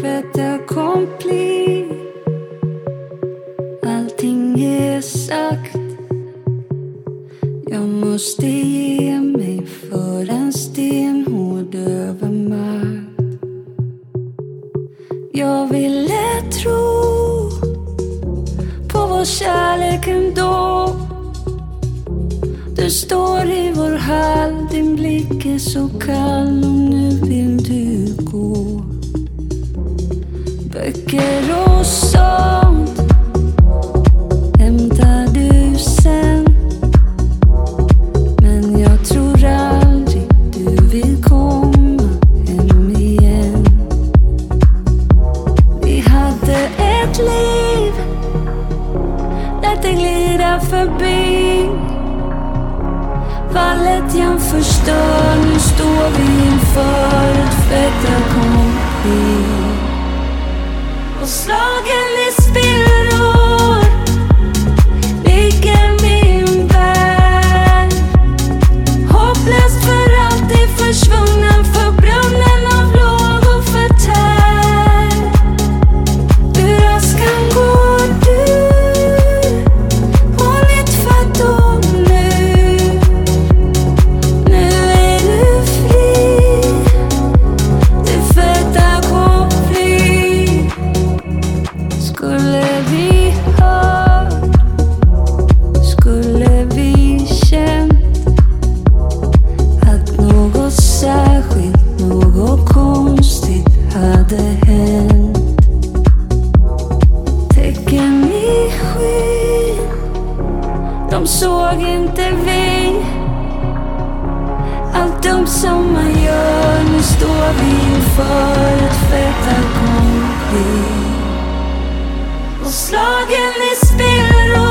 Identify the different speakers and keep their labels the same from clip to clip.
Speaker 1: fait accompli. Allting är sagt. Jag måste ge mig för en stenhård övermakt. Jag ville tro på vår kärlek ändå. Du står i vår hall, din blick är så kall Böcker och Allt som man gör, nu står vi inför ett fait accompli. Och slagen i spillror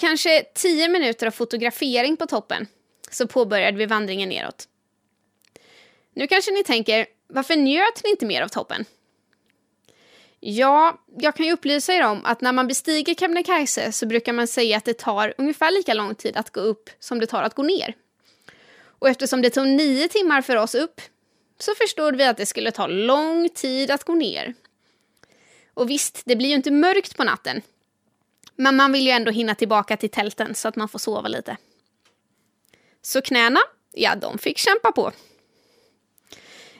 Speaker 2: kanske tio minuter av fotografering på toppen så påbörjade vi vandringen neråt. Nu kanske ni tänker, varför njöt ni inte mer av toppen? Ja, jag kan ju upplysa er om att när man bestiger Kebnekaise så brukar man säga att det tar ungefär lika lång tid att gå upp som det tar att gå ner. Och eftersom det tog nio timmar för oss upp så förstod vi att det skulle ta lång tid att gå ner. Och visst, det blir ju inte mörkt på natten. Men man vill ju ändå hinna tillbaka till tälten så att man får sova lite. Så knäna, ja de fick kämpa på.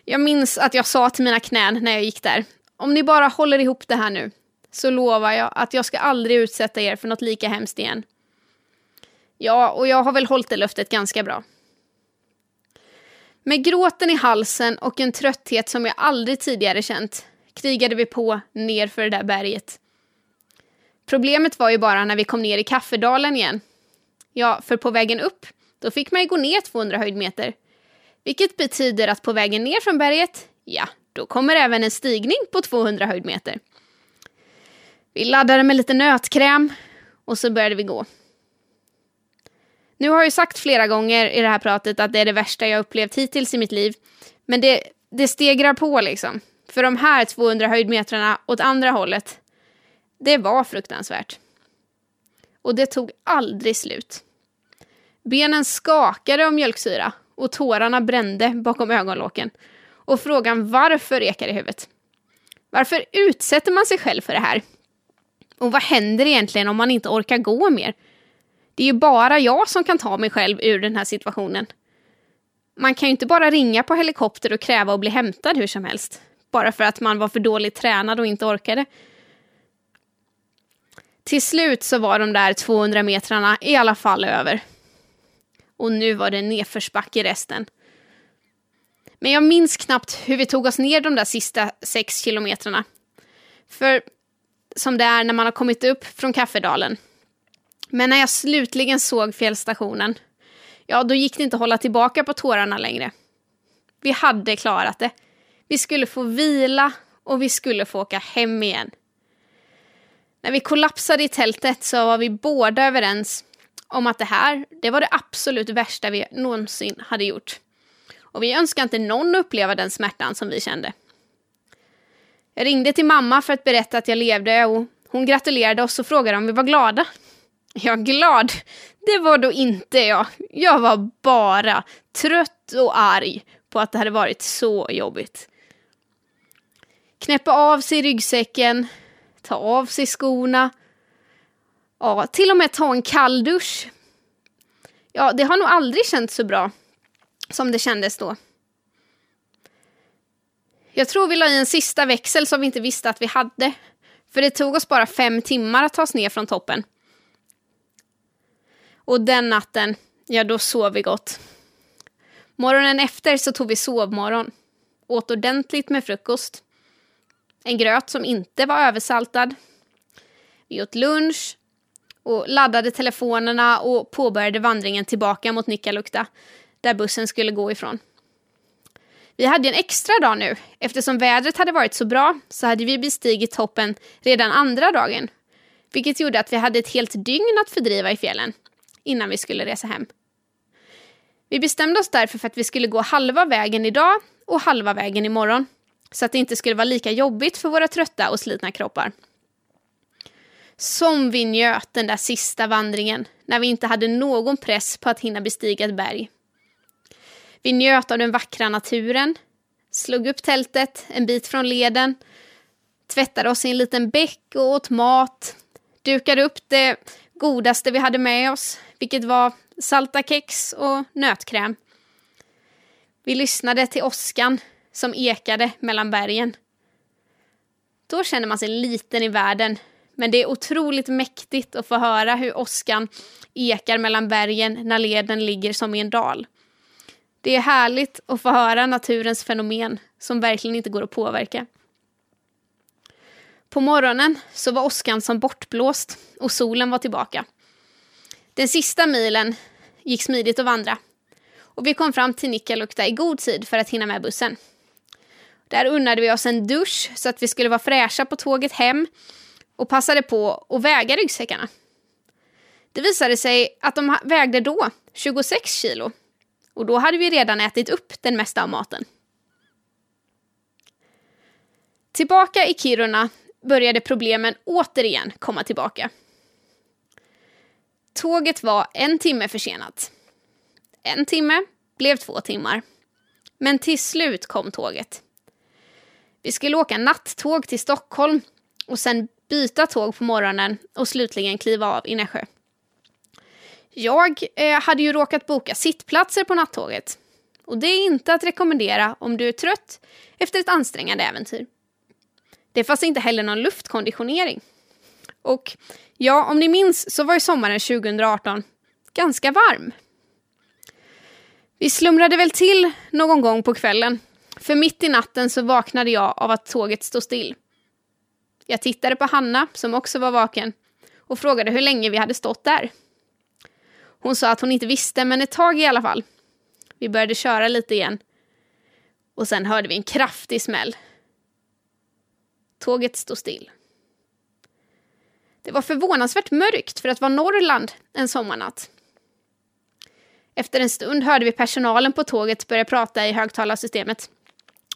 Speaker 2: Jag minns att jag sa till mina knän när jag gick där, om ni bara håller ihop det här nu så lovar jag att jag ska aldrig utsätta er för något lika hemskt igen. Ja, och jag har väl hållit det löftet ganska bra. Med gråten i halsen och en trötthet som jag aldrig tidigare känt krigade vi på nerför det där berget. Problemet var ju bara när vi kom ner i Kaffedalen igen. Ja, för på vägen upp, då fick man ju gå ner 200 höjdmeter. Vilket betyder att på vägen ner från berget, ja, då kommer även en stigning på 200 höjdmeter. Vi laddade med lite nötkräm och så började vi gå. Nu har jag ju sagt flera gånger i det här pratet att det är det värsta jag upplevt hittills i mitt liv. Men det, det stegrar på liksom. För de här 200 höjdmetrarna åt andra hållet, det var fruktansvärt. Och det tog aldrig slut. Benen skakade av mjölksyra och tårarna brände bakom ögonlocken. Och frågan varför ekar i huvudet. Varför utsätter man sig själv för det här? Och vad händer egentligen om man inte orkar gå mer? Det är ju bara jag som kan ta mig själv ur den här situationen. Man kan ju inte bara ringa på helikopter och kräva att bli hämtad hur som helst. Bara för att man var för dåligt tränad och inte orkade. Till slut så var de där 200 metrarna i alla fall över. Och nu var det nedförsbacke resten. Men jag minns knappt hur vi tog oss ner de där sista sex kilometrarna. För som det är när man har kommit upp från Kaffedalen. Men när jag slutligen såg fjällstationen, ja då gick det inte att hålla tillbaka på tårarna längre. Vi hade klarat det. Vi skulle få vila och vi skulle få åka hem igen. När vi kollapsade i tältet så var vi båda överens om att det här, det var det absolut värsta vi någonsin hade gjort. Och vi önskar inte någon uppleva den smärtan som vi kände. Jag ringde till mamma för att berätta att jag levde och hon gratulerade oss och frågade om vi var glada. Ja, glad, det var då inte jag. Jag var bara trött och arg på att det hade varit så jobbigt. Knäppa av sig ryggsäcken, ta av sig skorna. Ja, till och med ta en kall dusch. Ja, det har nog aldrig känts så bra som det kändes då. Jag tror vi la i en sista växel som vi inte visste att vi hade. För det tog oss bara fem timmar att ta oss ner från toppen. Och den natten, ja då sov vi gott. Morgonen efter så tog vi sovmorgon. Åt ordentligt med frukost. En gröt som inte var översaltad. Vi åt lunch och laddade telefonerna och påbörjade vandringen tillbaka mot Nikkaluokta, där bussen skulle gå ifrån. Vi hade en extra dag nu. Eftersom vädret hade varit så bra så hade vi bestigit toppen redan andra dagen. Vilket gjorde att vi hade ett helt dygn att fördriva i fjällen innan vi skulle resa hem. Vi bestämde oss därför för att vi skulle gå halva vägen idag och halva vägen imorgon. Så att det inte skulle vara lika jobbigt för våra trötta och slitna kroppar. Som vi njöt den där sista vandringen när vi inte hade någon press på att hinna bestiga ett berg. Vi njöt av den vackra naturen, slog upp tältet en bit från leden, tvättade oss i en liten bäck och åt mat, dukade upp det godaste vi hade med oss, vilket var salta kex och nötkräm. Vi lyssnade till åskan som ekade mellan bergen. Då känner man sig liten i världen, men det är otroligt mäktigt att få höra hur åskan ekar mellan bergen när leden ligger som i en dal. Det är härligt att få höra naturens fenomen som verkligen inte går att påverka. På morgonen så var åskan som bortblåst och solen var tillbaka. Den sista milen gick smidigt att vandra och vi kom fram till Nikkaluokta i god tid för att hinna med bussen. Där unnade vi oss en dusch så att vi skulle vara fräscha på tåget hem och passade på att väga ryggsäckarna. Det visade sig att de vägde då 26 kilo och då hade vi redan ätit upp den mesta av maten. Tillbaka i Kiruna började problemen återigen komma tillbaka. Tåget var en timme försenat. En timme blev två timmar. Men till slut kom tåget. Vi skulle åka nattåg till Stockholm och sen byta tåg på morgonen och slutligen kliva av i Nässjö. Jag eh, hade ju råkat boka sittplatser på nattåget. Och det är inte att rekommendera om du är trött efter ett ansträngande äventyr. Det fanns inte heller någon luftkonditionering. Och ja, om ni minns så var ju sommaren 2018 ganska varm. Vi slumrade väl till någon gång på kvällen, för mitt i natten så vaknade jag av att tåget stod still. Jag tittade på Hanna, som också var vaken, och frågade hur länge vi hade stått där. Hon sa att hon inte visste, men ett tag i alla fall. Vi började köra lite igen. Och sen hörde vi en kraftig smäll. Tåget stod still. Det var förvånansvärt mörkt för att vara Norrland en sommarnatt. Efter en stund hörde vi personalen på tåget börja prata i högtalarsystemet.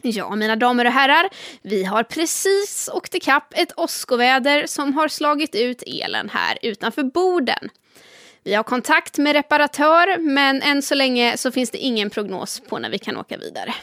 Speaker 2: Ja, mina damer och herrar, vi har precis åkt ikapp ett åskoväder som har slagit ut elen här utanför borden. Vi har kontakt med reparatör, men än så länge så finns det ingen prognos på när vi kan åka vidare.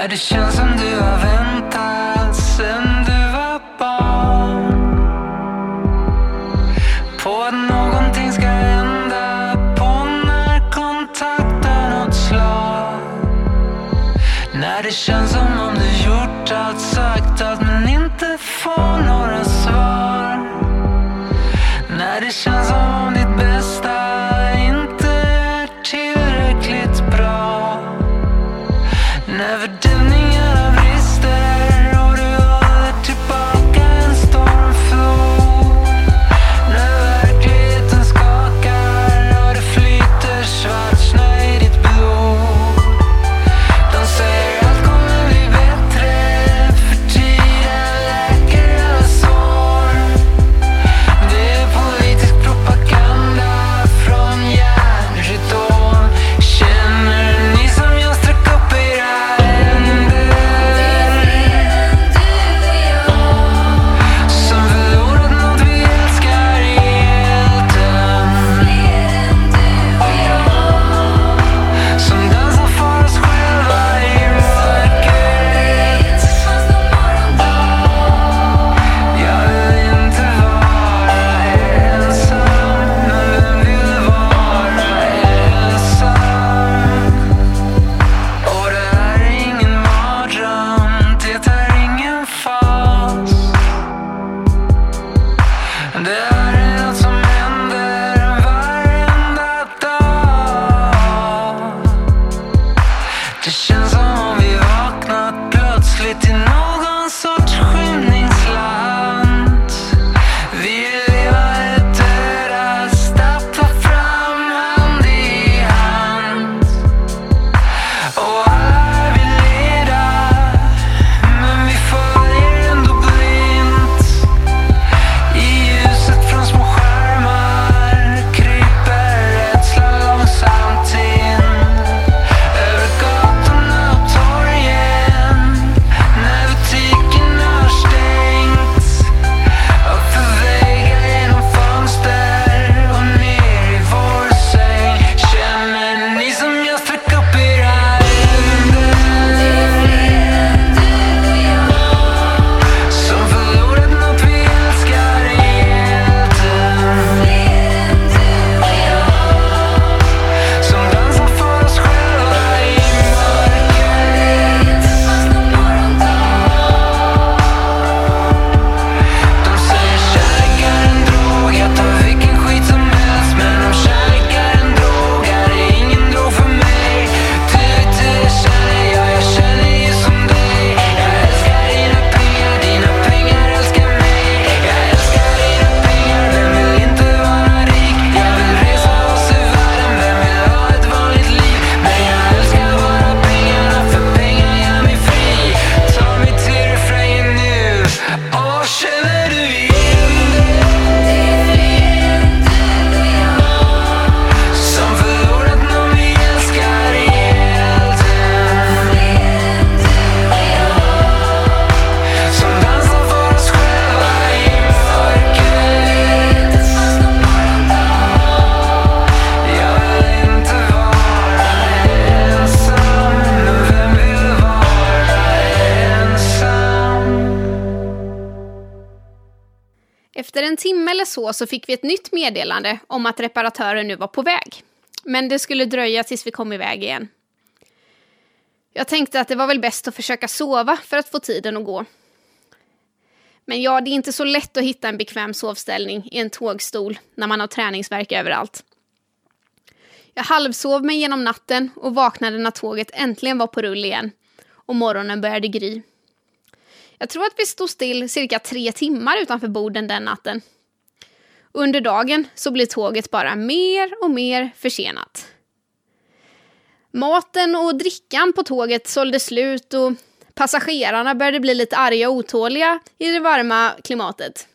Speaker 3: När det känns som du har väntat sen du var barn. På att någonting ska hända På när kontakten åt slag. Det känns som om du gjort allt, sagt allt men inte får
Speaker 2: så, så fick vi ett nytt meddelande om att reparatören nu var på väg. Men det skulle dröja tills vi kom iväg igen. Jag tänkte att det var väl bäst att försöka sova för att få tiden att gå. Men ja, det är inte så lätt att hitta en bekväm sovställning i en tågstol när man har träningsvärk överallt. Jag halvsov mig genom natten och vaknade när tåget äntligen var på rull igen och morgonen började gry. Jag tror att vi stod still cirka tre timmar utanför Boden den natten. Under dagen så blev tåget bara mer och mer försenat. Maten och drickan på tåget sålde slut och passagerarna började bli lite arga och otåliga i det varma klimatet.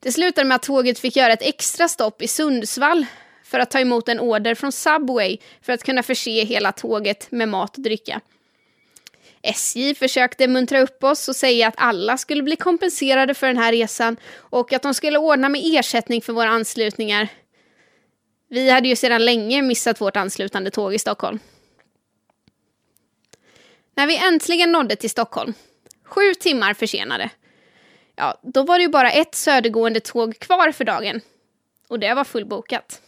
Speaker 2: Det slutade med att tåget fick göra ett extra stopp i Sundsvall för att ta emot en order från Subway för att kunna förse hela tåget med mat och dricka. SJ försökte muntra upp oss och säga att alla skulle bli kompenserade för den här resan och att de skulle ordna med ersättning för våra anslutningar. Vi hade ju sedan länge missat vårt anslutande tåg i Stockholm. När vi äntligen nådde till Stockholm, sju timmar försenade, ja, då var det ju bara ett södergående tåg kvar för dagen. Och det var fullbokat.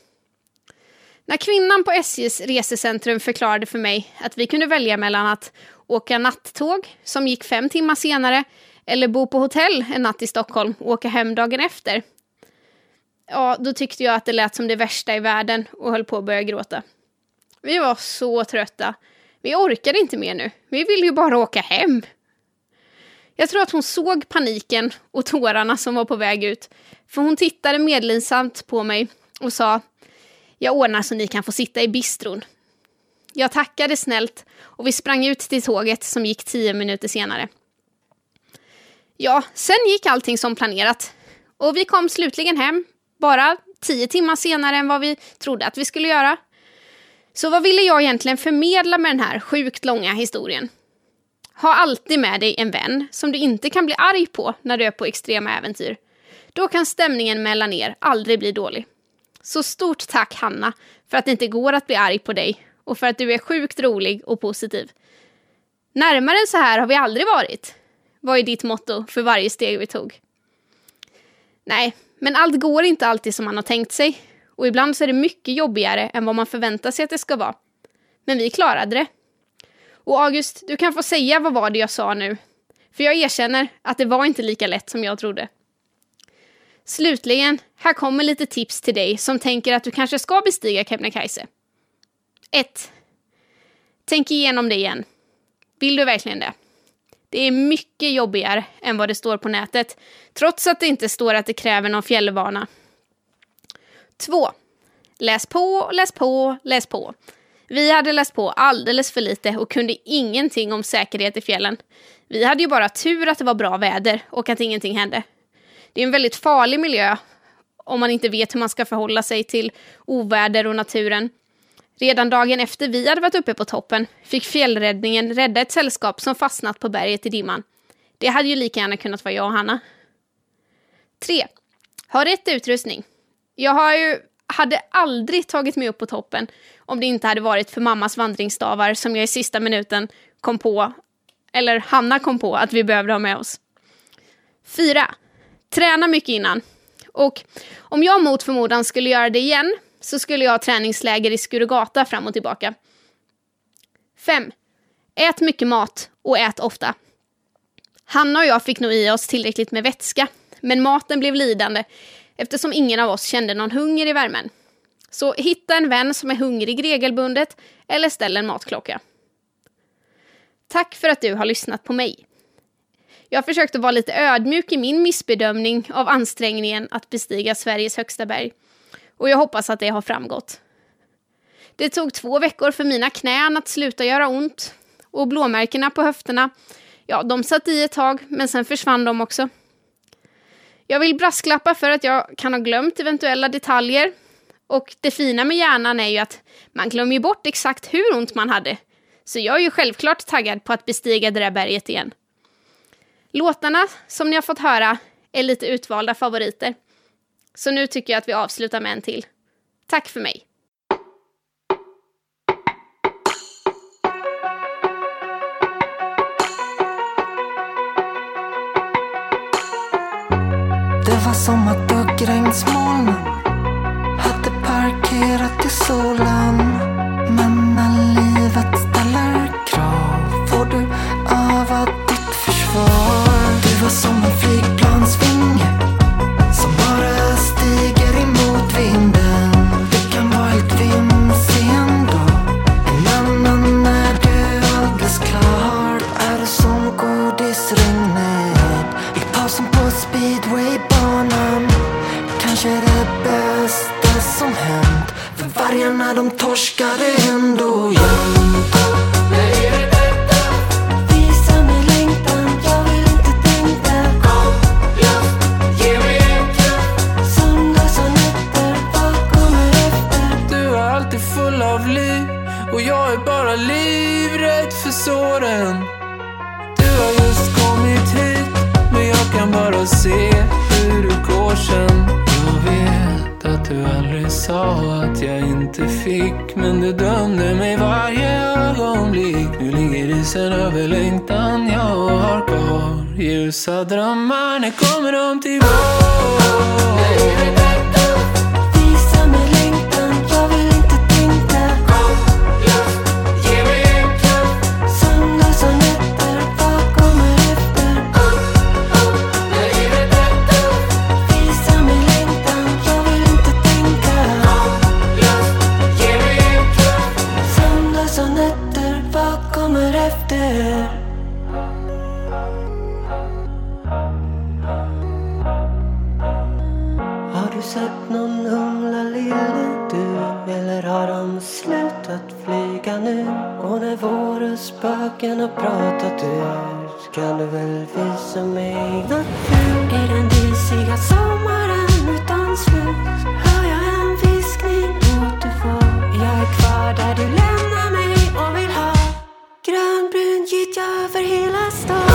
Speaker 2: När kvinnan på SJs resecentrum förklarade för mig att vi kunde välja mellan att åka nattåg, som gick fem timmar senare, eller bo på hotell en natt i Stockholm och åka hem dagen efter. Ja, då tyckte jag att det lät som det värsta i världen och höll på att börja gråta. Vi var så trötta. Vi orkade inte mer nu. Vi ville ju bara åka hem. Jag tror att hon såg paniken och tårarna som var på väg ut. För hon tittade medlinsamt på mig och sa Jag ordnar så ni kan få sitta i bistron. Jag tackade snällt och vi sprang ut till tåget som gick tio minuter senare. Ja, sen gick allting som planerat. Och vi kom slutligen hem, bara tio timmar senare än vad vi trodde att vi skulle göra. Så vad ville jag egentligen förmedla med den här sjukt långa historien? Ha alltid med dig en vän som du inte kan bli arg på när du är på extrema äventyr. Då kan stämningen mellan er aldrig bli dålig. Så stort tack Hanna för att det inte går att bli arg på dig och för att du är sjukt rolig och positiv. Närmare än så här har vi aldrig varit. var ju ditt motto för varje steg vi tog? Nej, men allt går inte alltid som man har tänkt sig. Och ibland så är det mycket jobbigare än vad man förväntar sig att det ska vara. Men vi klarade det. Och August, du kan få säga vad var det jag sa nu. För jag erkänner att det var inte lika lätt som jag trodde. Slutligen, här kommer lite tips till dig som tänker att du kanske ska bestiga Kebnekaise. 1. Tänk igenom det igen. Vill du verkligen det? Det är mycket jobbigare än vad det står på nätet, trots att det inte står att det kräver någon fjällvana. 2. Läs på, läs på, läs på. Vi hade läst på alldeles för lite och kunde ingenting om säkerhet i fjällen. Vi hade ju bara tur att det var bra väder och att ingenting hände. Det är en väldigt farlig miljö om man inte vet hur man ska förhålla sig till oväder och naturen. Redan dagen efter vi hade varit uppe på toppen fick fjällräddningen rädda ett sällskap som fastnat på berget i dimman. Det hade ju lika gärna kunnat vara jag och Hanna. 3. Ha rätt utrustning. Jag har ju, hade aldrig tagit mig upp på toppen om det inte hade varit för mammas vandringsstavar som jag i sista minuten kom på, eller Hanna kom på att vi behövde ha med oss. 4. Träna mycket innan. Och om jag mot förmodan skulle göra det igen så skulle jag ha träningsläger i Skurugata fram och tillbaka. 5. Ät mycket mat och ät ofta. Hanna och jag fick nog i oss tillräckligt med vätska, men maten blev lidande eftersom ingen av oss kände någon hunger i värmen. Så hitta en vän som är hungrig regelbundet eller ställ en matklocka. Tack för att du har lyssnat på mig. Jag har försökt att vara lite ödmjuk i min missbedömning av ansträngningen att bestiga Sveriges högsta berg. Och jag hoppas att det har framgått. Det tog två veckor för mina knän att sluta göra ont. Och blåmärkena på höfterna, ja, de satt i ett tag, men sen försvann de också. Jag vill brasklappa för att jag kan ha glömt eventuella detaljer. Och det fina med hjärnan är ju att man glömmer bort exakt hur ont man hade. Så jag är ju självklart taggad på att bestiga det där berget igen. Låtarna som ni har fått höra är lite utvalda favoriter. Så nu tycker jag att vi avslutar med en till. Tack för mig!
Speaker 4: Det var som att duggregnsmolnen hade parkerat i solen. För
Speaker 3: såren. Du har just kommit hit men jag kan bara se hur du går sen. Jag vet att du aldrig sa att jag inte fick men du dömde mig varje ögonblick. Nu ligger isen över längtan jag har kvar. Ljusa drömmar, när kommer de tillbaka?
Speaker 4: saken har pratat ut kan du väl visa mig nåt fult? I den disiga
Speaker 5: sommaren utan slut hör jag en viskning återfår. Jag är kvar där du lämnar mig och vill ha grönbrun gyttja över hela stan.